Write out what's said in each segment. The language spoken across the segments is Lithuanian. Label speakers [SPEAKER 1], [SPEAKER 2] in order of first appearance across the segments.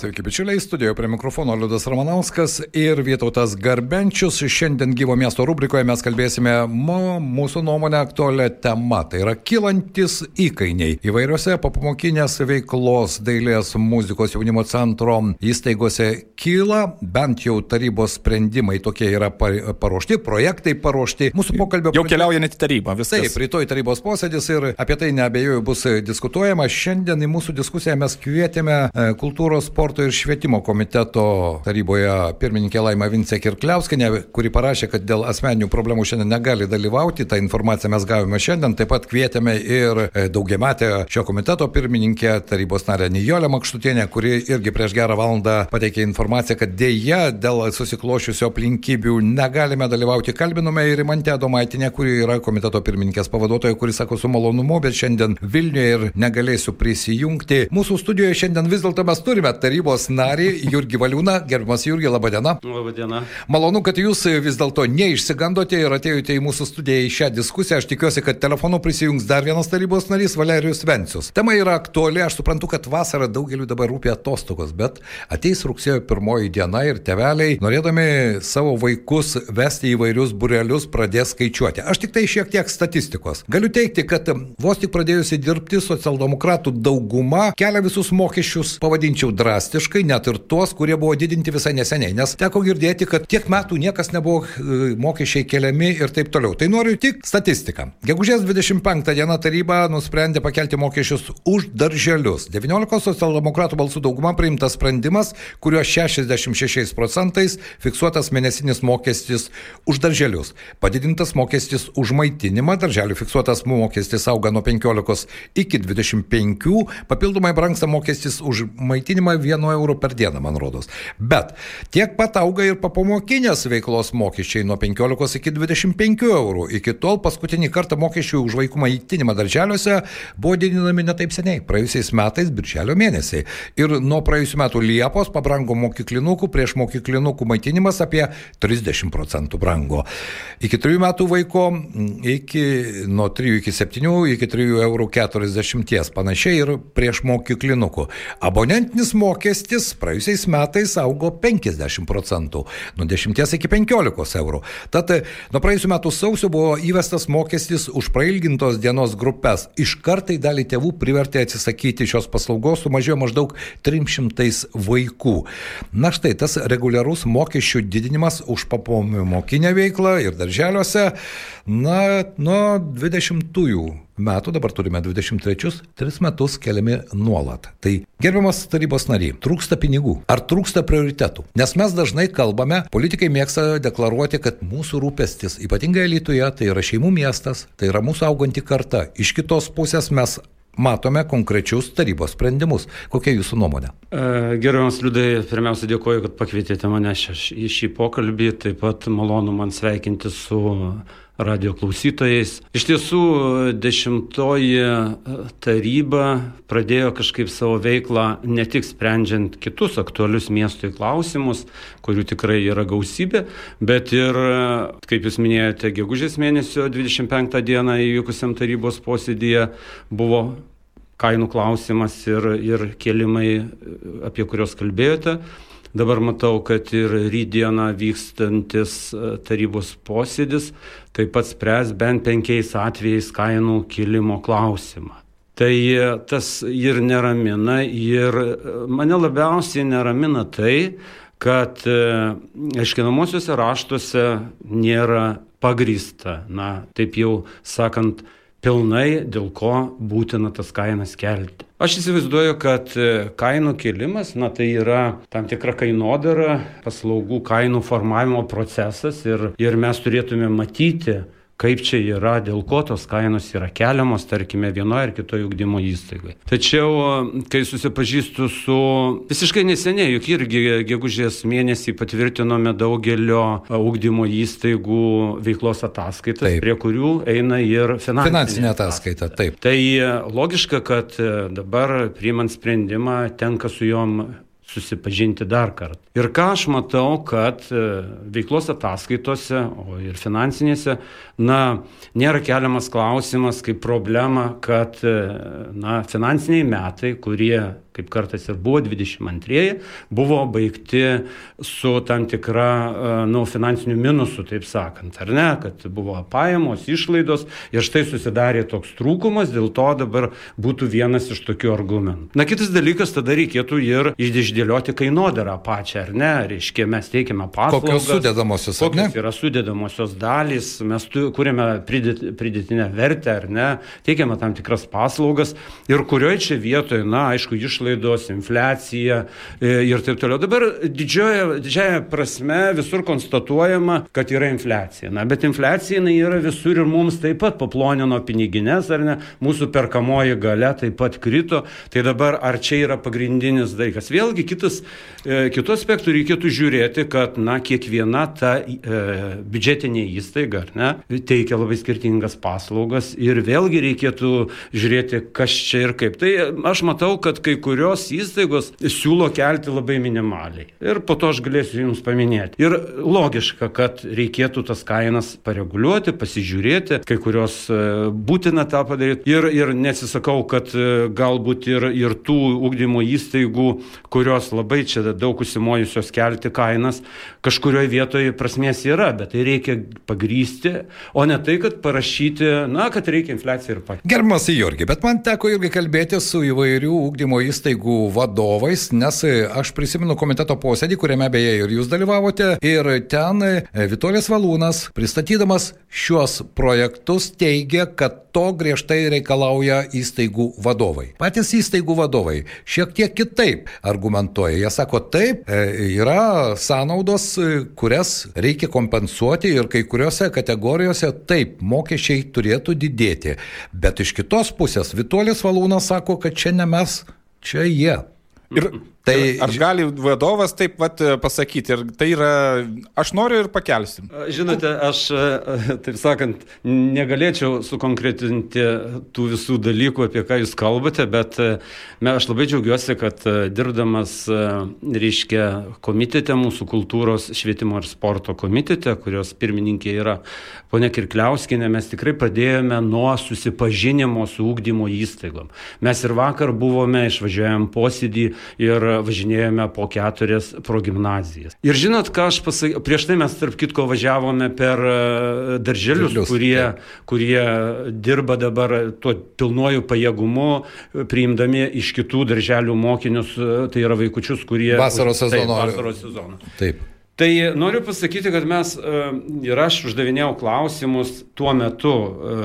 [SPEAKER 1] Sveiki, bičiuliai, studijoje prie mikrofono Liudas Ramanauskas ir Vietautas Garbenčius. Šiandien gyvo miesto rubrikoje mes kalbėsime mūsų nuomonę aktualią temą. Tai yra kilantis įkainiai. Įvairiose papamokinės veiklos, dailės, muzikos jaunimo centro įstaigose kyla, bent jau tarybos sprendimai tokie yra paruošti, projektai paruošti.
[SPEAKER 2] Mūsų pokalbio. Jau keliauja net į tarybą, viskas.
[SPEAKER 1] Taip, rytoj tarybos posėdis ir apie tai neabejoju bus diskutuojama. Šiandien į mūsų diskusiją mes kvietėme e, kultūros sporto sporto ir švietimo komiteto taryboje pirmininkė Laima Vincė Kirkliauskinė, kuri parašė, kad dėl asmeninių problemų šiandien negali dalyvauti. Ta informacija mes gavome šiandien. Taip pat kvietėme ir e, daugiametę šio komiteto pirmininkę, tarybos narę Nijolę Makštutienę, kuri irgi prieš gerą valandą pateikė informaciją, kad dėja dėl susiklošiusio aplinkybių negalime dalyvauti. Kalbinome ir Mantę Domaitinę, kuri yra komiteto pirmininkės pavaduotoja, kuris sako su malonumu, bet šiandien Vilniuje ir negalėsiu prisijungti. Mūsų studijoje šiandien vis dėlto mes turime tarybą tarybos narį Jurgį Valiūną. Gerbiamas Jurgį, laba diena.
[SPEAKER 3] Labą dieną.
[SPEAKER 1] Malonu, kad jūs vis dėlto neišsigandote ir atėjote į mūsų studiją į šią diskusiją. Aš tikiuosi, kad telefonu prisijungs dar vienas tarybos narys Valerijus Vencius. Tema yra aktuali, aš suprantu, kad vasara daugeliu dabar rūpia atostogos, bet ateis rugsėjo pirmoji diena ir teveliai, norėdami savo vaikus vesti į vairius burelius, pradės skaičiuoti. Aš tik tai šiek tiek statistikos. Galiu teikti, kad vos tik pradėjusi dirbti socialdemokratų dauguma kelia visus mokesčius, pavadinčiau drąsiai drastiškai, net ir tuos, kurie buvo didinti visai neseniai, nes teko girdėti, kad tiek metų niekas nebuvo e, mokesčiai keliami ir taip toliau. Tai noriu tik statistiką. Gegužės 25 dieną taryba nusprendė pakelti mokesčius už darželius. 19 socialdemokratų balsų dauguma priimtas sprendimas, kuriuo 66 procentais fiksuotas mėnesinis mokestis už darželius. Padidintas mokestis už maitinimą, darželių fiksuotas mokestis auga nuo 15 iki 25, papildomai brangsta mokestis už maitinimą 1 vienu euru per dieną, man rodos. Bet tiek pat auga ir papamokinės veiklos mokesčiai nuo 15 iki 25 eurų. Iki tol paskutinį kartą mokesčių už vaikų maitinimą darželiuose buvo didinami netaip seniai, praėjusiais metais, birželio mėnesį. Ir nuo praėjusių metų Liepos pabrango mokyklinukų, prieš mokyklinukų maitinimas apie 30 procentų brango. Iki 3 metų vaiko, iki, nuo 3 iki 7, iki 3 eurų 40 panašiai ir prieš mokyklinukų. Abonentinis mokestis mokestis praėjusiais metais augo 50 procentų, nuo 10 iki 15 eurų. Tad nuo praėjusių metų sausio buvo įvestas mokestis už prailgintos dienos grupės. Iš kartai dalį tėvų privertė atsisakyti šios paslaugos, sumažėjo maždaug 300 vaikų. Na štai tas reguliarus mokesčių didinimas už papomokinę veiklą ir darželiuose, na, nuo 20-ųjų metų, dabar turime 23, 3 metus keliami nuolat. Tai gerbiamas tarybos nariai, trūksta pinigų. Ar trūksta prioritetų? Nes mes dažnai kalbame, politikai mėgsta deklaruoti, kad mūsų rūpestis, ypatingai Lietuvoje, tai yra šeimų miestas, tai yra mūsų auganti karta. Iš kitos pusės mes matome konkrečius tarybos sprendimus. Kokia jūsų nuomonė?
[SPEAKER 3] E, gerbiamas Liudai, pirmiausia dėkoju, kad pakvietėte mane į šį pokalbį. Taip pat malonu man sveikinti su radio klausytojais. Iš tiesų, dešimtoji e, taryba pradėjo kažkaip savo veiklą ne tik sprendžiant kitus aktualius miestui klausimus, kurių tikrai yra gausybė, bet ir, e, kaip jūs minėjote, gegužės mėnesio 25 dieną įvykusiam tarybos posėdėje buvo kainų klausimas ir, ir kėlimai, e, apie kuriuos kalbėjote. Dabar matau, kad ir rydieną vykstantis e, tarybos posėdis taip pat spręs bent penkiais atvejais kainų kilimo klausimą. Tai e, tas ir neramina ir e, mane labiausiai neramina tai, kad aiškinamosiuose raštuose nėra pagrįsta, na, taip jau sakant, pilnai, dėl ko būtina tas kainas kelti. Aš įsivaizduoju, kad e, kainų kėlimas, na tai yra tam tikra kainodara, paslaugų kainų formavimo procesas ir, ir mes turėtume matyti, kaip čia yra, dėl ko tos kainos yra keliamos, tarkime, vienoje ar kitoje ugdymo įstaigoje. Tačiau, kai susipažįstu su visiškai neseniai, juk irgi gegužės mėnesį patvirtinome daugelio ugdymo įstaigų veiklos ataskaitas, taip. prie kurių eina ir finansinė,
[SPEAKER 1] finansinė ataskaita. Taip.
[SPEAKER 3] Tai logiška, kad dabar priimant sprendimą tenka su juom susipažinti dar kartą. Ir ką aš matau, kad e, veiklos ataskaitose, o ir finansinėse, na, nėra keliamas klausimas kaip problema, kad, e, na, finansiniai metai, kurie kaip kartais ir buvo 22, buvo baigti su tam tikra, e, nu, finansiniu minusu, taip sakant, ar ne, kad buvo pajamos, išlaidos ir štai susidarė toks trūkumas, dėl to dabar būtų vienas iš tokių argumentų. Na, kitas dalykas, tada reikėtų ir išdėlioti kainodarą pačią, ar ne, reiškia, mes teikiame paslaugas.
[SPEAKER 1] Kokios sudėdamosios,
[SPEAKER 3] ar ne? Kokios yra sudėdamosios dalys, mes tu, kūrėme pridėt, pridėtinę vertę, ar ne, teikiame tam tikras paslaugas ir kurioje čia vietoje, na, aišku, išlaidos išlaidos, infliacija e, ir taip toliau. Dabar didžioje, didžiaja prasme visur konstatuojama, kad yra infliacija. Na, bet infliacija jinai yra visur ir mums taip pat paplonino piniginės, ar ne, mūsų perkamoji gale taip pat krito. Tai dabar ar čia yra pagrindinis dalykas? Vėlgi kitas, e, kitų aspektų reikėtų žiūrėti, kad, na, kiekviena ta e, biudžetinė įstaiga, ar ne, teikia labai skirtingas paslaugas ir vėlgi reikėtų žiūrėti, kas čia ir kaip. Tai aš matau, kad kai kurios įstaigos siūlo kelti labai minimaliai. Ir po to aš galėsiu Jums paminėti. Ir logiška, kad reikėtų tas kainas pareguliuoti, pasižiūrėti, kai kurios e, būtina tą padaryti. Ir, ir nesisakau, kad e, galbūt ir, ir tų ugdymo įstaigų, kurios labai čia daug užsimojusios kelti kainas, kažkurioje vietoje prasmės yra, bet tai reikia pagrysti, o ne tai, kad parašyti, na, kad reikia infliaciją ir pakeisti.
[SPEAKER 1] Gerbiamas Jurgi, bet man teko irgi kalbėti su įvairių ugdymo įstaigų įstaigų vadovais, nes aš prisimenu komiteto posėdį, kuriame beje ir jūs dalyvavote, ir ten Vitolės Valūnas, pristatydamas šiuos projektus, teigia, kad to griežtai reikalauja įstaigų vadovai. Patys įstaigų vadovai šiek tiek kitaip argumentuoja. Jie sako, taip, e, yra sąnaudos, kurias reikia kompensuoti ir kai kuriuose kategorijose taip, mokesčiai turėtų didėti. Bet iš kitos pusės Vitolis Valūnas sako, kad čia ne mes čia jie.
[SPEAKER 2] Ir Tai ar gali vadovas taip pat e, pasakyti, ir tai yra, aš noriu ir pakelsim.
[SPEAKER 3] Žinote, aš, e, taip sakant, negalėčiau sukonkretinti tų visų dalykų, apie ką jūs kalbate, bet e, me, aš labai džiaugiuosi, kad dirbdamas, reiškia, komitete, mūsų kultūros, švietimo ir sporto komitete, kurios pirmininkė yra ponia Kirkliauskinė, mes tikrai pradėjome nuo susipažinimo su ūkdymo įstaigom. Mes ir vakar buvome, išvažiavome posėdį ir važinėjome po keturias progymnazijas. Ir žinot, ką aš pasakiau, prieš tai mes tarp kitko važiavome per e, darželius, Dėlius, kurie, tai. kurie dirba dabar tuo pilnuoju pajėgumu, priimdami iš kitų darželių mokinius, e, tai yra vaikučius, kurie...
[SPEAKER 1] Vasaros sezono.
[SPEAKER 3] Taip, vasaros sezono.
[SPEAKER 1] Taip.
[SPEAKER 3] Tai noriu pasakyti, kad mes e, ir aš uždavinėjau klausimus tuo metu e,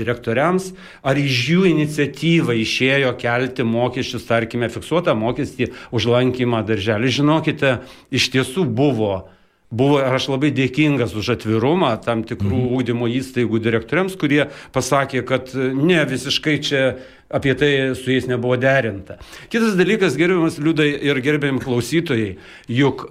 [SPEAKER 3] direktoriams, ar iš jų iniciatyva išėjo kelti mokesčius, tarkime, fiksuotą mokestį už lankymą darželį. Žinokite, iš tiesų buvo. Buvo ir aš labai dėkingas už atvirumą tam tikrų mhm. ūkdymo įstaigų direktoriams, kurie pasakė, kad ne visiškai čia apie tai su jais nebuvo derinta. Kitas dalykas, gerbiamas liūdai ir gerbiam klausytojai, juk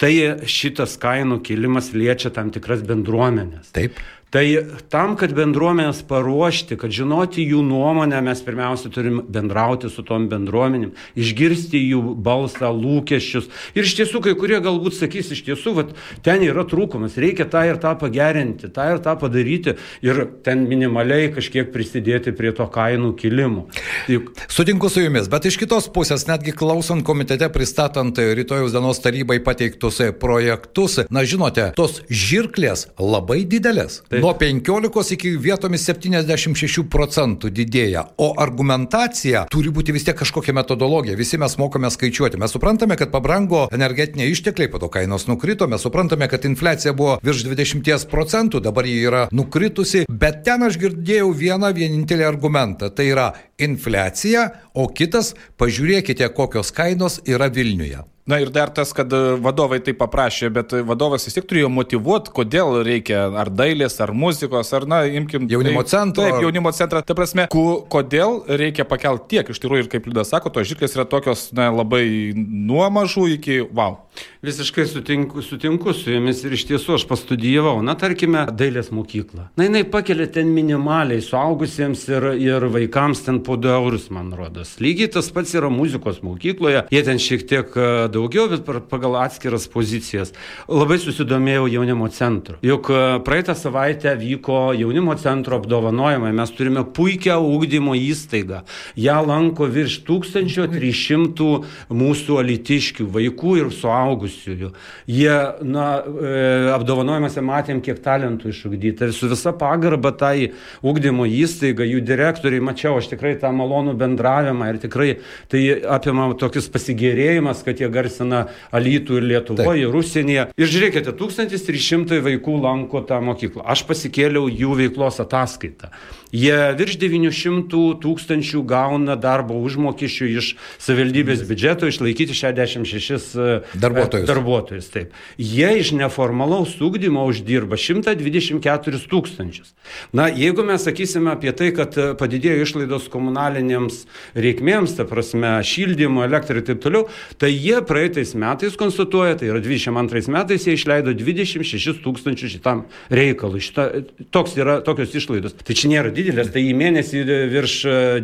[SPEAKER 3] tai šitas kainų kilimas liečia tam tikras bendruomenės.
[SPEAKER 1] Taip.
[SPEAKER 3] Tai tam, kad bendruomenės paruošti, kad žinoti jų nuomonę, mes pirmiausia turim bendrauti su tom bendruomenėm, išgirsti jų balsą, lūkesčius. Ir iš tiesų, kai kurie galbūt sakys, iš tiesų, vat, ten yra trūkumas, reikia tą ir tą pagerinti, tą ir tą padaryti ir ten minimaliai kažkiek prisidėti prie to kainų kilimo.
[SPEAKER 1] Juk... Sutinku su jumis, bet iš kitos pusės, netgi klausant komitete, pristatant rytojus dienos tarybai pateiktus projektus, na žinote, tos žirklės labai didelės. Taip. Nuo 15 iki vietomis 76 procentų didėja. O argumentacija turi būti vis tiek kažkokia metodologija. Visi mes mokame skaičiuoti. Mes suprantame, kad pabrango energetiniai ištekliai, po to kainos nukrito, mes suprantame, kad infliacija buvo virš 20 procentų, dabar ji yra nukritusi, bet ten aš girdėjau vieną vienintelį argumentą. Tai yra infliacija, o kitas pažiūrėkite, kokios kainos yra Vilniuje.
[SPEAKER 2] Na ir dar tas, kad e, vadovai tai paprašė, bet vadovas vis tiek turėjo motivuoti, kodėl reikia ar dailės, ar muzikos, ar, na, imkim.
[SPEAKER 1] Jaunimo tai, centro.
[SPEAKER 2] Taip, jaunimo centrą. Ta prasme, ku, kodėl reikia pakelti tiek, iš tikrųjų, ir kaip Liudas sako, to žirklės yra tokios, na, labai nuo mažų iki wow.
[SPEAKER 3] Visiškai sutinku, sutinku su jumis ir iš tiesų aš pastudijavau, na tarkime, dailės mokyklą. Na jinai pakelia ten minimaliai suaugusiems ir, ir vaikams ten po 2 eurus, man rodos. Lygiai tas pats yra muzikos mokykloje, jie ten šiek tiek e, daugiau, bet pagal atskiras pozicijas. Labai susidomėjau jaunimo centru. Juk e, praeitą savaitę vyko jaunimo centro apdovanojimai, mes turime puikią ūkdymo įstaigą. Ja lanko virš 1300 mūsų alitiškių vaikų ir suaugusių suaugusiųjų. Jie, na, e, apdovanojimuose matėm, kiek talentų išugdyta. Ir su visa pagarba tai ūkdymo įstaiga, jų direktoriai, mačiau, aš tikrai tą malonų bendravimą ir tikrai tai apima tokius pasigėrėjimas, kad jie garsina Alytų ir Lietuvoje, ir užsienyje. Ir žiūrėkite, 1300 vaikų lanko tą mokyklą. Aš pasikėliau jų veiklos ataskaitą. Jie virš 900 tūkstančių gauna darbo užmokesčių iš savivaldybės biudžeto išlaikyti 66 e,
[SPEAKER 1] darbuotojus.
[SPEAKER 3] darbuotojus taip. Jie iš neformalaus ūkdymo uždirba 124 tūkstančius. Na, jeigu mes sakysime apie tai, kad e, padidėjo išlaidos komunalinėms reikmėms, ta prasme, šildymo, elektrai ir taip toliau, tai jie praeitais metais konstatuoja, tai yra 22 metais jie išleido 26 tūkstančių šitam reikalui. Šita, toks yra, tokios išlaidos. Tai čia nėra didelis didelės, tai į mėnesį virš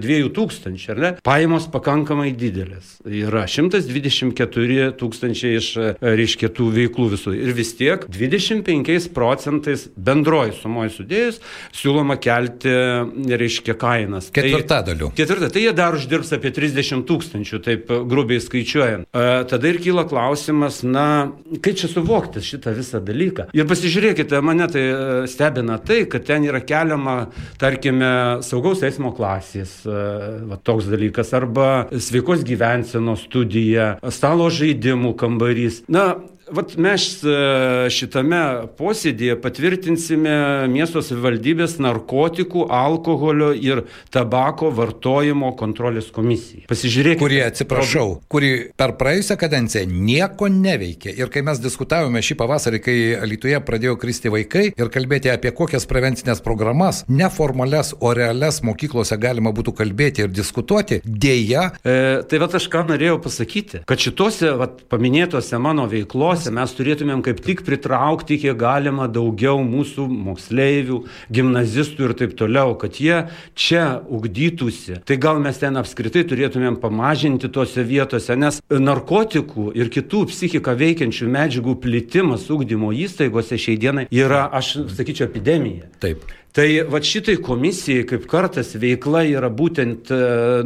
[SPEAKER 3] 2000, e, ar ne? Pajamos pakankamai didelės. Yra 124 tūkstančiai iš, e, reiškia, tų veiklų visų. Ir vis tiek 25 procentais bendroji sumoji sudėjus siūloma kelti, reiškia, kainas.
[SPEAKER 1] Tai Ketvirtadaliu.
[SPEAKER 3] Tai, ketvirtą. Tai jie dar uždirbs apie 30 tūkstančių, taip grubiai skaičiuojant. E, tada ir kyla klausimas, na, kaip čia suvokti šitą visą dalyką. Ir pasižiūrėkite, mane tai e, stebina tai, kad ten yra keliama, tarkim, sakykime, saugaus eismo klasės, e, va, toks dalykas, arba sveikos gyvensenos studija, stalo žaidimų kambarys. Na, Vat mes e, šitame posėdėje patvirtinsime miesto savivaldybės narkotikų, alkoholio ir tabako vartojimo kontrolės komisiją.
[SPEAKER 1] Pasižiūrėkite. Kurie, atsiprašau, kuri per praėjusią kadenciją nieko neveikė. Ir kai mes diskutavome šį pavasarį, kai Lietuvoje pradėjo kristi vaikai ir kalbėti apie kokias prevencinės programas, neformales, o realias mokyklose galima būtų kalbėti ir diskutuoti, dėja.
[SPEAKER 3] E, tai va aš ką norėjau pasakyti, kad šituose vat, paminėtose mano veiklos mokyklose mes turėtumėm kaip tik pritraukti kiek galima daugiau mūsų moksleivių, gimnazistų ir taip toliau, kad jie čia ugdytųsi. Tai gal mes ten apskritai turėtumėm pamažinti tose vietose, nes narkotikų ir kitų psichiką veikiančių medžiagų plitimas ugdymo įstaigose šiai dienai yra, aš sakyčiau, epidemija.
[SPEAKER 1] Taip.
[SPEAKER 3] Tai va šitai komisijai kaip kartas veikla yra būtent e,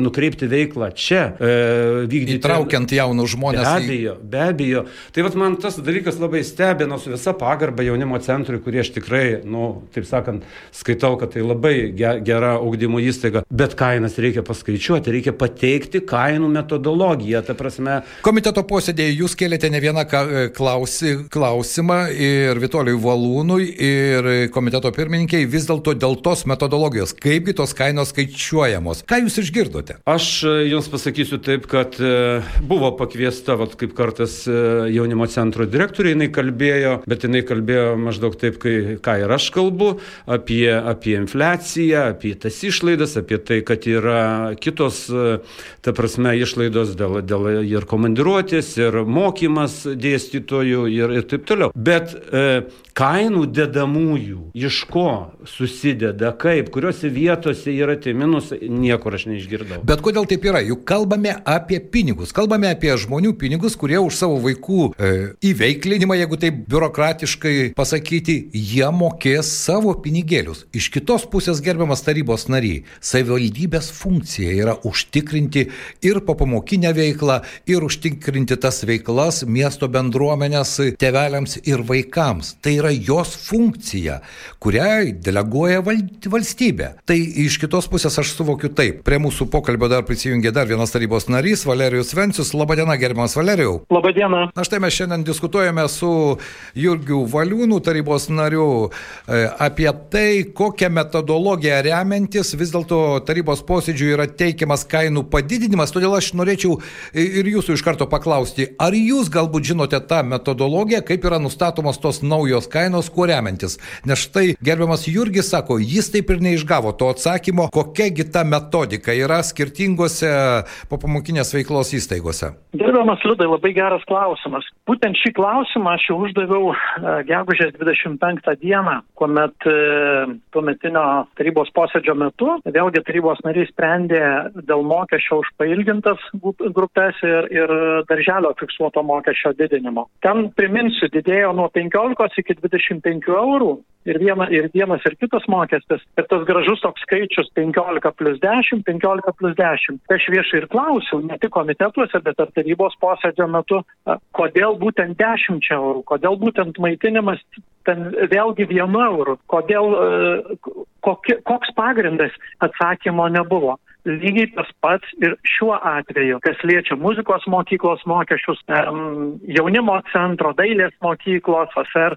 [SPEAKER 3] nukreipti veiklą čia,
[SPEAKER 1] e, vykdyti. Įtraukiant jaunus žmonės.
[SPEAKER 3] Be abejo, be abejo. Tai va man tas dalykas labai stebino su visa pagarba jaunimo centrui, kurie aš tikrai, nu, taip sakant, skaitau, kad tai labai gera augdymo įstaiga, bet kainas reikia paskaičiuoti, reikia pateikti kainų metodologiją. Ta prasme...
[SPEAKER 1] Komiteto posėdėje jūs kėlėte ne vieną e, klausi, klausimą ir Vitolijui Valūnui, ir komiteto pirmininkiai vis dėlto dėlto dėl tos metodologijos, kaipgi tos kainos skaičiuojamos. Ką jūs išgirdote?
[SPEAKER 3] Aš e, jums pasakysiu taip, kad e, buvo pakviesta, vat, kaip kartas e, jaunimo centro direktorė, jinai kalbėjo, bet jinai kalbėjo maždaug taip, kai, ką ir aš kalbu, apie, apie infliaciją, apie tas išlaidas, apie tai, kad yra kitos, ta prasme, išlaidos dėl, dėl ir komandiruotės, ir mokymas dėstytojų ir, ir taip toliau. Bet e, kainų dedamųjų, iš ko susideda, kaip, kuriuose vietose yra tie minusai, niekur aš neišgirdau.
[SPEAKER 1] Bet kodėl taip yra? Juk kalbame apie pinigus, kalbame apie žmonių pinigus, kurie už savo vaikų e, įveiklinimą, jeigu taip biurokratiškai pasakyti, jie mokės savo pinigėlius. Iš kitos pusės gerbiamas tarybos nariai, savivaldybės funkcija yra užtikrinti ir papamokinę veiklą, ir užtikrinti tas veiklas miesto bendruomenės teveliams ir vaikams. Tai yra jos funkcija, kuriai deleguoja reaguoja val valstybė. Tai iš kitos pusės aš suvokiu taip. Prie mūsų pokalbio dar prisijungė dar vienas tarybos narys, Valerijus Vencius. Labadiena, gerbiamas Valerijau.
[SPEAKER 4] Labadiena.
[SPEAKER 1] Na štai mes šiandien diskutuojame su Jurgiu Valiūnu, tarybos nariu, e, apie tai, kokią metodologiją remiantis vis dėlto tarybos posėdžių yra teikiamas kainų padidinimas. Todėl aš norėčiau ir jūsų iš karto paklausti, ar jūs galbūt žinote tą metodologiją, kaip yra nustatomos tos naujos kainos, kuo remiantis. Nes štai gerbiamas Jurgis sako, jis taip ir neišgavo to atsakymo, kokiagi ta metodika yra skirtingose popamokinės veiklos įstaigose.
[SPEAKER 4] Gerbiamas Liudai, labai geras klausimas. Būtent šį klausimą aš jau uždaviau e, gegužės 25 dieną, kuomet e, tuometinio tarybos posėdžio metu, vėlgi tarybos nariai sprendė dėl mokesčio už pailgintas grupės ir, ir darželio fiksuoto mokesčio didinimo. Ten, priminsiu, didėjo nuo 15 iki 25 eurų ir, viena, ir vienas ir kitas mokestis. Ir tas gražus toks skaičius 15 plus 10, 15 plus 10. Tai aš viešai ir klausiau, ne tik komitetuose, bet ir tarybos posėdžio metu, kodėl būtent 10 eurų, kodėl būtent maitinimas ten vėlgi vienu eurų, kodėl, kokie, koks pagrindas atsakymo nebuvo lygiai tas pats ir šiuo atveju, kas liečia muzikos mokyklos mokesčius, jaunimo centro, dailės mokyklos,
[SPEAKER 1] FSR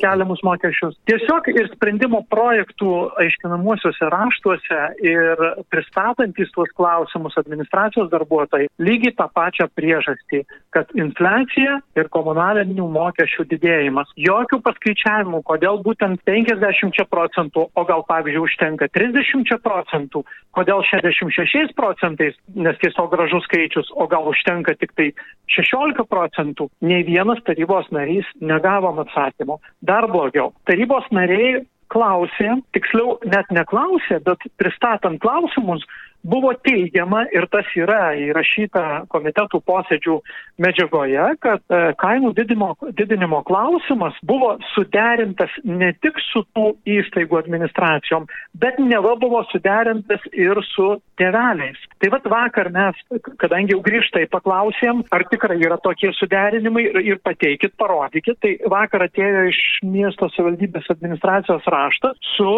[SPEAKER 4] keliamus mokesčius. Tiesiog ir sprendimo projektų aiškinamuosiuose raštuose ir pristatantys tuos klausimus administracijos darbuotojai lygiai tą pačią priežastį, kad infliacija ir komunalinių mokesčių didėjimas. Jokių paskaičiavimų, kodėl būtent 50 procentų, o gal pavyzdžiui užtenka 30 procentų, kodėl gal 66 procentais, nes tiesiog gražus skaičius, o gal užtenka tik tai 16 procentų, nei vienas tarybos narys negavom atsakymo. Dar blogiau, tarybos nariai klausė, tiksliau net neklausė, bet pristatant klausimus, buvo teigiama ir tas yra įrašyta komitetų posėdžių medžiagoje, kad e, kainų didinimo, didinimo klausimas buvo suderintas ne tik su tų įstaigų administracijom, bet neva buvo suderintas ir su tėveliais. Tai vad vakar mes, kadangi jau grįžtai paklausėm, ar tikrai yra tokie suderinimai ir, pateikit, parodykit, tai vakar atėjo iš miesto savivaldybės administracijos raštas su,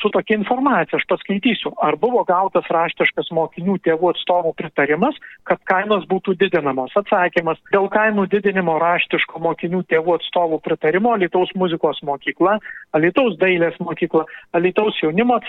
[SPEAKER 4] su tokia informacija, aš paskaitysiu, ar buvo gautas raštiškas mokinių tėvų atstovų pritarimas, kad kainos būtų didinamos. Atsakymas, dėl kainų didinimo raštiško mokinių tėvų atstovų pritarimo Lietuvos muzikos mokykla, Lietuvos dailės mokykla, Lietuvos jaunimo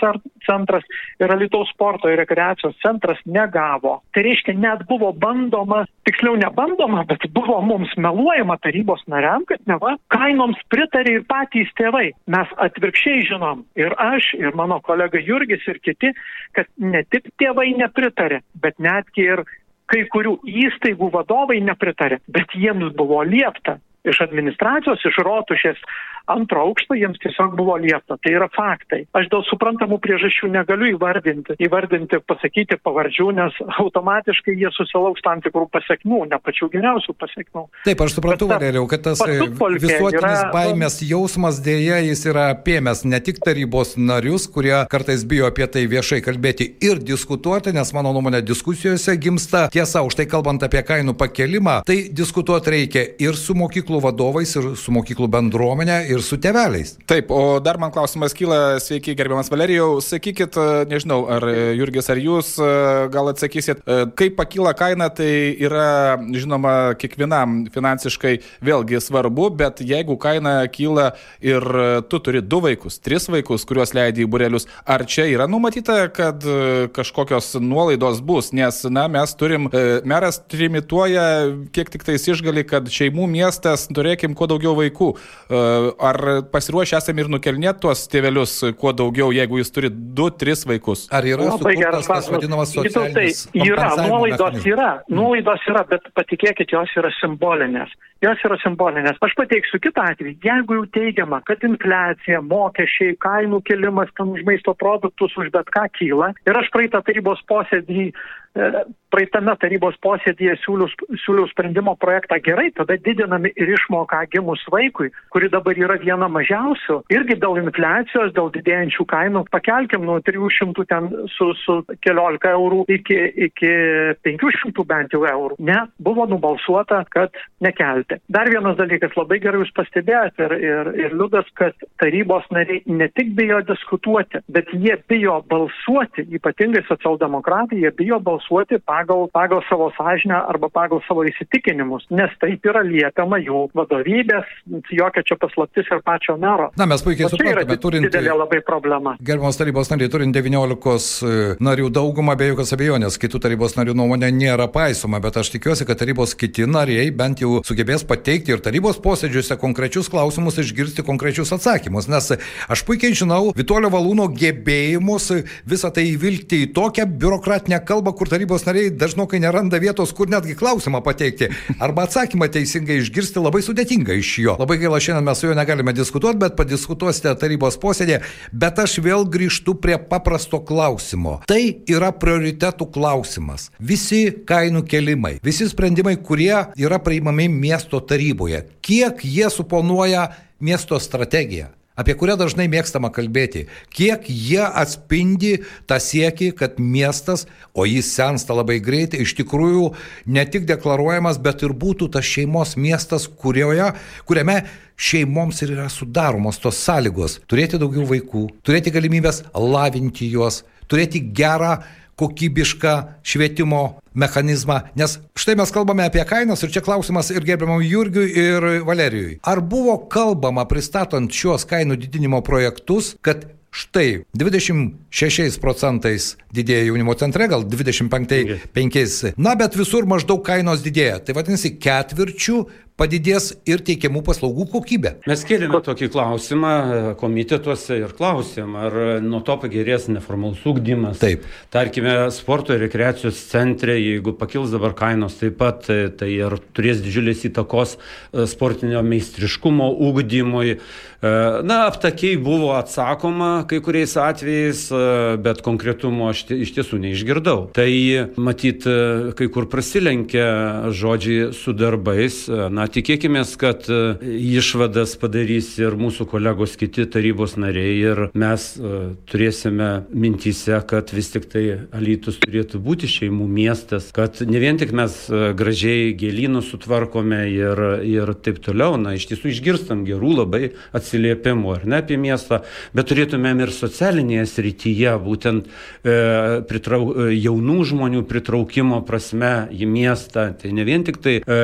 [SPEAKER 4] centras ir Lietuvos sporto ir rekreacijos centras negavo. Tai reiškia, net buvo bandoma, tiksliau nebandoma, bet buvo mums meluojama tarybos nariam, kad neva kainoms pritarė ir patys tėvai. Mes atvirkščiai žinom, ir aš, ir mano kolega Jurgis, ir kiti, kad ne tik tėvai nepritarė, bet netgi ir kai kurių įstaigų vadovai nepritarė, bet jiems buvo liepta iš administracijos, iš rotušės antro aukšto jiems tiesiog buvo liepta. Tai yra faktai. Aš dėl suprantamų priežasčių negaliu įvardinti, įvardinti, pasakyti pavardžių, nes automatiškai jie susilauks tam tikrų pasiekmių, ne pačių geriausių pasiekmių.
[SPEAKER 1] Taip, aš suprantu, Valeriau, kad tas e, visuotinis yra... baimės jausmas dėja jis yra apėmęs ne tik tarybos narius, kurie kartais bijo apie tai viešai kalbėti ir diskutuoti, nes mano nuomonė diskusijose gimsta tiesa, už tai kalbant apie kainų pakelimą, tai diskutuoti reikia ir su mokyklų vadovais, ir su mokyklų bendruomenė, ir su teveliais.
[SPEAKER 2] Taip, o dar man klausimas kyla, sveiki, gerbiamas Valerijau, sakykit, e, nežinau, ar e, Jurgis, ar jūs e, gal atsakysit, kaip pakyla kaina, tai yra, žinoma, kiekvienam finansiškai vėlgi svarbu, bet jeigu kaina kyla ir tu turi du vaikus, tris vaikus, kuriuos leidai į burelius, ar čia yra numatyta, kad kažkokios nuolaidos bus, nes, na, mes turim, meras trimituoja, kiek tik tais išgali, kad šeimų miestas turėkim kuo daugiau vaikų ar pasiruošę esame ir nukelnėti tuos tėvelius kuo daugiau, jeigu jis turi 2-3 vaikus?
[SPEAKER 1] Ar yra
[SPEAKER 4] labai geras
[SPEAKER 1] tas vadinamas socialinis?
[SPEAKER 4] Tai yra, nuolaidos yra, nuolaidos yra, bet patikėkit, jos yra simbolinės. Jos yra simbolinės. Aš pateiksiu kitą atvejį. Jeigu jau teigiama, kad infliacija, mokesčiai, kainų kelimas ten už maisto produktus, už bet ką kyla, ir aš praeitą tarybos posėdį praeitame tarybos posėdėje siūliau, siūliau sprendimo projektą gerai, tada didinami ir išmoką gimus vaikui, kuri dabar yra viena mažiausių, irgi dėl infliacijos, dėl didėjančių kainų, pakelkim nuo 300 ten su, su keliolika eurų iki, iki 500 bent jau eurų. Ne, buvo nubalsuota, kad nekelti. Dar vienas dalykas, labai gerai jūs pastebėjote ir, ir, ir liudas, kad tarybos nariai ne tik bijo diskutuoti, bet jie bijo balsuoti, ypatingai socialdemokratai, jie bijo balsuoti pagal pagal, pagal savo sąžinę arba pagal savo įsitikinimus, nes taip yra liepiama jų vadovybės, jokia čia paslaptis ir pačio mero.
[SPEAKER 1] Na, mes puikiai suprantame, turint...
[SPEAKER 4] Didelė labai problema.
[SPEAKER 1] Gerbiamas tarybos nariai, turint 19 e, narių daugumą, be jokios abejonės, kitų tarybos narių nuomonė nėra paisoma, bet aš tikiuosi, kad tarybos kiti nariai bent jau sugebės pateikti ir tarybos posėdžiuose konkrečius klausimus, išgirsti konkrečius atsakymus, nes aš puikiai žinau Vitolio Valūno gebėjimus visą tai įvilgti į tokią biurokratinę kalbą, kur tarybos nariai dažnokai neranda vietos, kur netgi klausimą pateikti arba atsakymą teisingai išgirsti labai sudėtinga iš jo. Labai gaila, šiandien mes su juo negalime diskutuoti, bet padiskutuosite tarybos posėdėje. Bet aš vėl grįžtu prie paprasto klausimo. Tai yra prioritetų klausimas. Visi kainų kelimai, visi sprendimai, kurie yra priimami miesto taryboje, kiek jie suponuoja miesto strategiją apie kurią dažnai mėgstama kalbėti, kiek jie atspindi tą siekį, kad miestas, o jis sensta labai greitai, iš tikrųjų ne tik deklaruojamas, bet ir būtų tas šeimos miestas, kurioje, kuriame šeimoms ir yra sudaromos tos sąlygos turėti daugiau vaikų, turėti galimybės lavinti juos, turėti gerą kokybišką švietimo mechanizmą, nes štai mes kalbame apie kainas ir čia klausimas ir gerbiamam Jurgiui ir Valerijui. Ar buvo kalbama pristatant šios kainų didinimo projektus, kad Štai 26 procentais didėja jaunimo centre, gal 25, na bet visur maždaug kainos didėja. Tai vadinasi, ketvirčių padidės ir teikiamų paslaugų kokybė.
[SPEAKER 3] Mes kėlėme tokį klausimą komitetuose ir klausėm, ar nuo to pagerės neformalus ūkdymas.
[SPEAKER 1] Taip.
[SPEAKER 3] Tarkime, sporto ir rekreacijos centre, jeigu pakils dabar kainos taip pat, tai, tai ir turės didžiulės įtakos e, sportinio meistriškumo ūkdymui. E, na, aptakiai buvo atsakoma kai kuriais atvejais, e, bet konkretumo aš iš tiesų neišgirdau. Tai matyt, kai kur prasilenkia žodžiai su darbais. Na, Na, tikėkime, kad e, išvadas padarys ir mūsų kolegos kiti tarybos nariai ir mes uh, turėsime mintise, kad vis tik tai Alytus turėtų būti šeimų miestas, kad ne vien tik mes uh, gražiai gėlynus sutvarkome ir, ir taip toliau, na, iš tiesų išgirstam gerų labai atsiliepimų, ar ne apie miestą, bet turėtumėm ir socialinėje srityje, būtent e, pritrau, jaunų žmonių pritraukimo prasme į miestą, tai ne vien tik tai, e,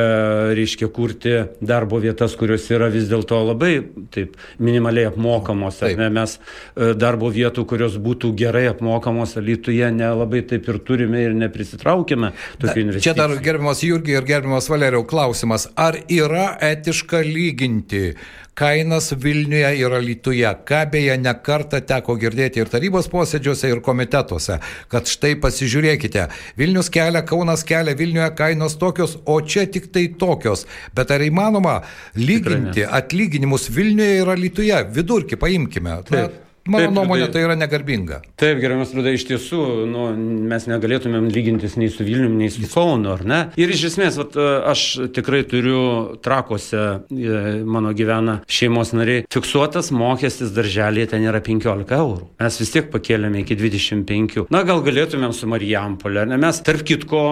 [SPEAKER 3] reiškia, kur kurti darbo vietas, kurios yra vis dėlto labai taip minimaliai apmokamos. Ne, mes e, darbo vietų, kurios būtų gerai apmokamos, Lietuvoje nelabai taip ir turime ir neprisitraukime tokių investicijų.
[SPEAKER 1] Čia dar gerbiamas Jurgi ir gerbiamas Valeriau klausimas, ar yra etiška lyginti kainas Vilniuje ir Alytuje, ką beje nekarta teko girdėti ir tarybos posėdžiuose, ir komitetuose, kad štai pasižiūrėkite, Vilnius kelia, Kaunas kelia, Vilniuje kainos tokios, o čia tik tai tokios. Bet ar įmanoma lyginti atlyginimus Vilniuje ir Alytuje? Vidurkį paimkime. Taip. Mano Taip, nuomonė tai yra negarbinga.
[SPEAKER 3] Taip, gerbiamas Rudai, iš tiesų, nu, mes negalėtumėm lygintis nei su Vilniumi, nei su Kaunu, ar ne? Ir iš esmės, vat, aš tikrai turiu trakose, e, mano gyvena šeimos nariai, fiksuotas mokestis darželėje ten yra 15 eurų. Mes vis tiek pakėlėme iki 25. Na, gal galėtumėm su Marijampolė, ne? Mes, tarp kitko,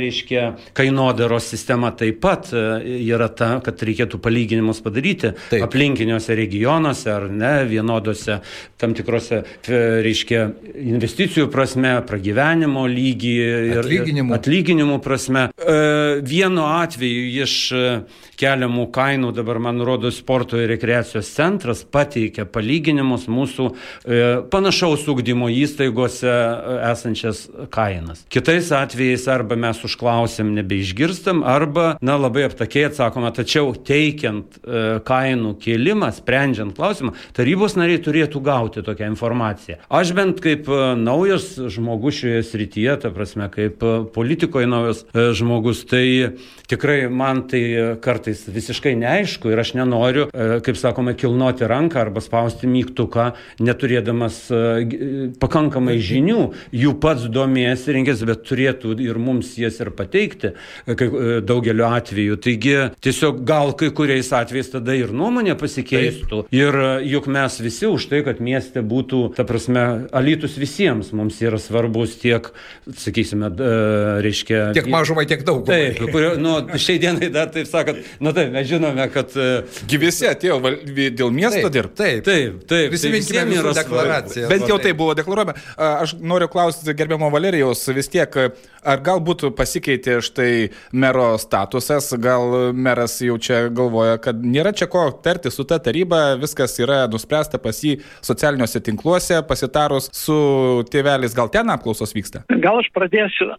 [SPEAKER 3] reiškia, kainodaros sistema taip pat e, yra ta, kad reikėtų palyginimus padaryti taip. aplinkiniuose regionuose ar ne, vienodose tam tikrose, reiškia, investicijų prasme, pragyvenimo lygį ir atlyginimų, atlyginimų prasme. E, vienu atveju iš keliamų kainų, dabar man rodo sporto ir rekreacijos centras pateikia palyginimus mūsų e, panašaus ūkdymo įstaigose e, esančias kainas. Kitais atvejais arba mes užklausėm, nebeišgirstam, arba, na, labai aptakiai atsakoma, tačiau teikiant e, kainų kėlimą, sprendžiant klausimą, tarybos nariai turėtų gauti tokią informaciją. Aš bent kaip e, naujas žmogus šioje srityje, ta prasme, kaip e, politikoje naujas e, žmogus, žmogus. Tai tikrai man tai kartais visiškai neaišku ir aš nenoriu, e, kaip sakome, kilnoti ranką arba spausti mygtuką, neturėdamas e, pakankamai žinių, jų pats domėjasi rinkės, bet turėtų ir mums jas ir pateikti daugeliu atveju. Taigi tiesiog gal kai kuriais atvejais tada ir nuomonė pasikeistų. Taip. Ir juk mes visi už tai, kad mieste būtų, ta prasme, alytus visiems mums yra svarbus tiek, sakysime, reiškia.
[SPEAKER 1] Tiek mažumai, tiek daug.
[SPEAKER 3] Taip, kurio, nu, šiai dienai dar taip sakant, na taip, mes žinome, kad...
[SPEAKER 2] Gyvisi atėjo dėl miesto dirbti.
[SPEAKER 3] Taip, taip, taip.
[SPEAKER 1] Prisiminkime tai yra deklaracija.
[SPEAKER 2] Bent jau tai buvo deklaruojama. Aš noriu klausyti gerbiamo Valerijaus vis tiek, ar galbūt pasikeitė štai mero statusas, gal meras jau čia galvoja, kad nėra čia ko tarti su ta taryba, viskas yra nuspręsta pas jį socialiniuose tinkluose, pasitarus su tėvelis, gal ten apklausos vyksta?
[SPEAKER 4] Gal aš pradėsiu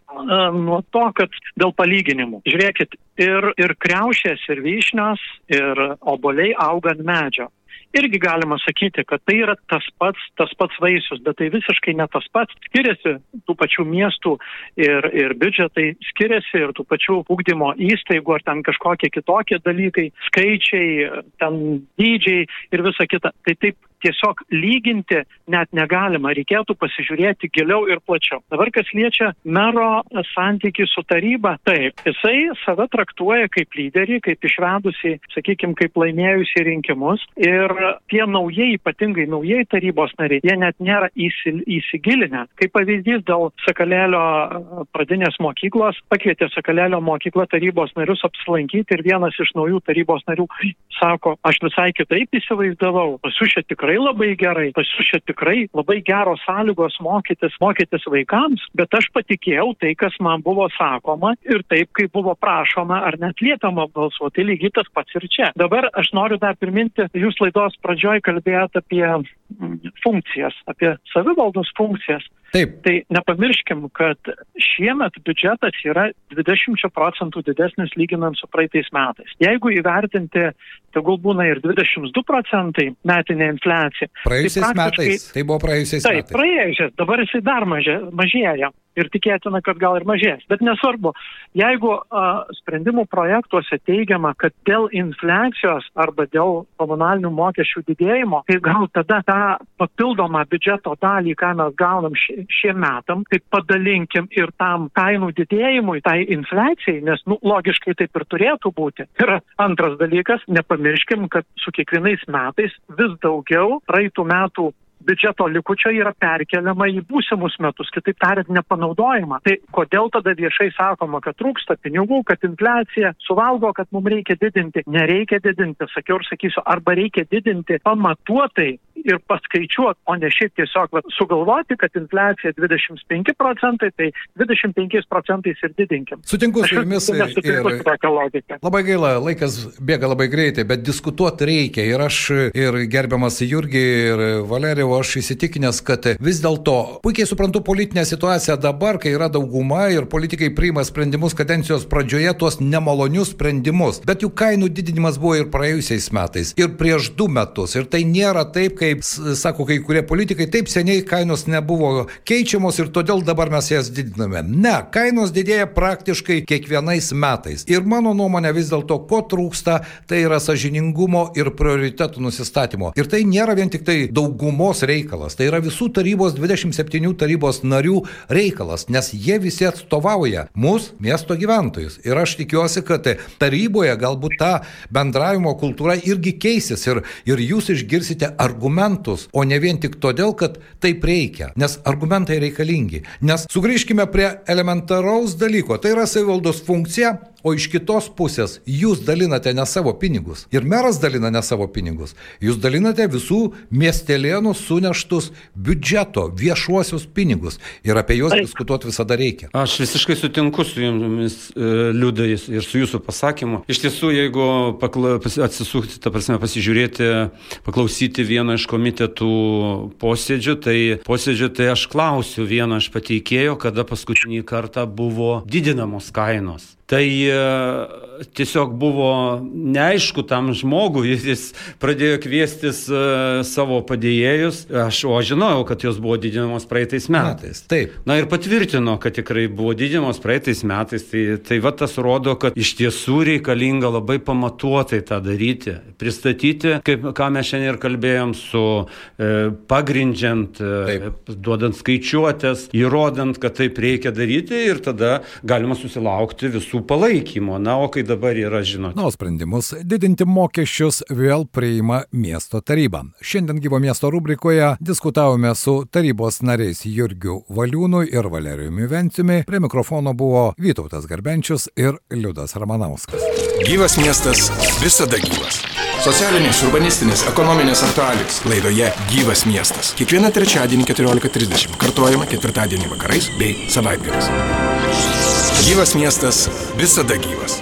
[SPEAKER 4] nuo to, kad dėl palyginimų. Žiūrėkit, ir, ir kreušės, ir vyšnios, ir oboliai auga ant medžio irgi galima sakyti, kad tai yra tas pats, tas pats vaisius, bet tai visiškai ne tas pats. Skiriasi tų pačių miestų ir, ir biudžetai, skiriasi ir tų pačių ūkdymo įstaigų ar ten kažkokie kitokie dalykai, skaičiai, ten dydžiai ir visa kita. Tai taip tiesiog lyginti net negalima, reikėtų pasižiūrėti giliau ir plačiau. Dabar kas liečia mero santykių su taryba, taip, jisai save traktuoja kaip lyderį, kaip išvedusi, sakykime, kaip laimėjusi rinkimus ir tie naujai, ypatingai naujai tarybos nariai, jie net nėra įsigilinę. Kaip pavyzdys dėl Sakalėlio pradinės mokyklos, pakvietė Sakalėlio mokyklą tarybos narius apsilankyti ir vienas iš naujų tarybos narių sako, aš visai kitaip įsivaizdavau, pas jūs čia tikrai tikrai labai gerai, pas jūs čia tikrai labai geros sąlygos mokytis, mokytis vaikams, bet aš patikėjau tai, kas man buvo sakoma ir taip, kaip buvo prašoma ar net liepiama balsuoti, lygiai tas pats ir čia. Dabar aš noriu dar priminti, jūs laidos pradžioj kalbėjote apie mm, funkcijas, apie savivaldos funkcijas.
[SPEAKER 1] Taip.
[SPEAKER 4] Tai nepamirškim, kad šiemet biudžetas yra 20 procentų didesnis lyginant su praeitais metais. Jeigu įvertinti, tegul būna ir 22 procentai metinė infliacija.
[SPEAKER 1] Praėjusiais tai metais. Tai buvo praėjusiais
[SPEAKER 4] taip, metais. Taip, praėjusiais. Dabar jisai dar mažė, mažėja ir tikėtina, kad gal ir mažės. Bet nesvarbu, jeigu a, sprendimų projektuose teigiama, kad dėl infliacijos arba dėl komunalinių mokesčių didėjimo, tai gal tada tą papildomą biudžeto dalį, ką mes gaunam šie, šiem metam, tai padalinkim ir tam kainų didėjimui, tai infliacijai, nes nu, logiškai taip ir turėtų būti. Ir antras dalykas, nepamirškim, kad su kiekvienais metais vis daugiau praeitų metų biudžeto likučio yra perkeliama į būsimus metus, kitaip tariant, nepanaudojama. Tai kodėl tada viešai sakoma, kad trūksta pinigų, kad infliacija suvalgo, kad mums reikia didinti? Nereikia didinti, sakiau ir sakysiu, arba reikia didinti pamatuotai ir paskaičiuoti, o ne šiaip tiesiog va, sugalvoti, kad infliacija 25 procentai, tai 25 procentais ir didinkim.
[SPEAKER 1] Sutinku su jumis. Ir, labai gaila, laikas bėga labai greitai, bet diskutuoti reikia. Ir aš, ir gerbiamas Jurgi, ir Valerijau, aš įsitikinęs, kad vis dėlto puikiai suprantu politinę situaciją dabar, kai yra dauguma ir politikai priima sprendimus kadencijos pradžioje, tuos nemalonius sprendimus. Bet jų kainų didinimas buvo ir praėjusiais metais, ir prieš du metus. Ir tai nėra taip, kaip sako kai kurie politikai, taip seniai kainos nebuvo keičiamos ir todėl dabar mes jas didiname. Ne, kainos didėja praktiškai kiekvienais metais. Ir mano nuomonė vis dėlto, ko trūksta, tai yra sažiningumo ir prioritetų nusistatymo. Ir tai nėra vien tik tai daugumos reikalas, tai yra visų tarybos 27 tarybos narių reikalas, nes jie visi atstovauja mūsų miesto gyventojus. Ir aš tikiuosi, kad taryboje galbūt ta bendravimo kultūra irgi keisis ir, ir jūs išgirsite argumentus, o ne vien tik todėl, kad taip reikia, nes argumentai reikalingi. Nes sugrįžkime prie elementaraus dalyko, tai yra savivaldos funkcija O iš kitos pusės jūs dalinate ne savo pinigus. Ir meras dalina ne savo pinigus. Jūs dalinate visų miestelėnų suneštus biudžeto, viešuosius pinigus. Ir apie juos diskutuoti visada reikia.
[SPEAKER 3] Aš visiškai sutinku su jumis, e, liūdais, ir su jūsų pasakymu. Iš tiesų, jeigu pakla, atsisukti, ta prasme, pasižiūrėti, paklausyti vieną iš komitetų posėdžių, tai posėdžių, tai aš klausiu vieną iš pateikėjo, kada paskutinį kartą buvo didinamos kainos. Tai e, tiesiog buvo neaišku tam žmogui, jis pradėjo kviestis uh, savo padėjėjus, aš o žinojau, kad jos buvo didinamos praeitais metais.
[SPEAKER 1] Taip.
[SPEAKER 3] Na ir patvirtino, kad tikrai buvo didinamos praeitais metais, tai, tai va tas rodo, kad iš tiesų reikalinga labai pamatuotai tą daryti, pristatyti, kaip, ką mes šiandien ir kalbėjom, su e, pagrindžiant, e, duodant skaičiuotės, įrodant, kad taip reikia daryti ir tada galima susilaukti visų palaikymo. Na, o kai dabar yra, žinote.
[SPEAKER 1] Na, sprendimus didinti mokesčius vėl priima miesto taryba. Šiandien gyvo miesto rubrikoje diskutavome su tarybos nariais Jurgiu Valiūnu ir Valerijumi Venciumi. Prie mikrofono buvo Vytautas Garbenčius ir Liudas Ramanauskas.
[SPEAKER 5] Gyvas miestas visada gyvas. Socialinės, urbanistinės, ekonominės aktualijos laidoje Gyvas miestas. Kiekvieną trečiadienį 14.30 kartuojama ketvirtadienį vakarais bei savaitgaliais. Gyvas miestas visada gyvas.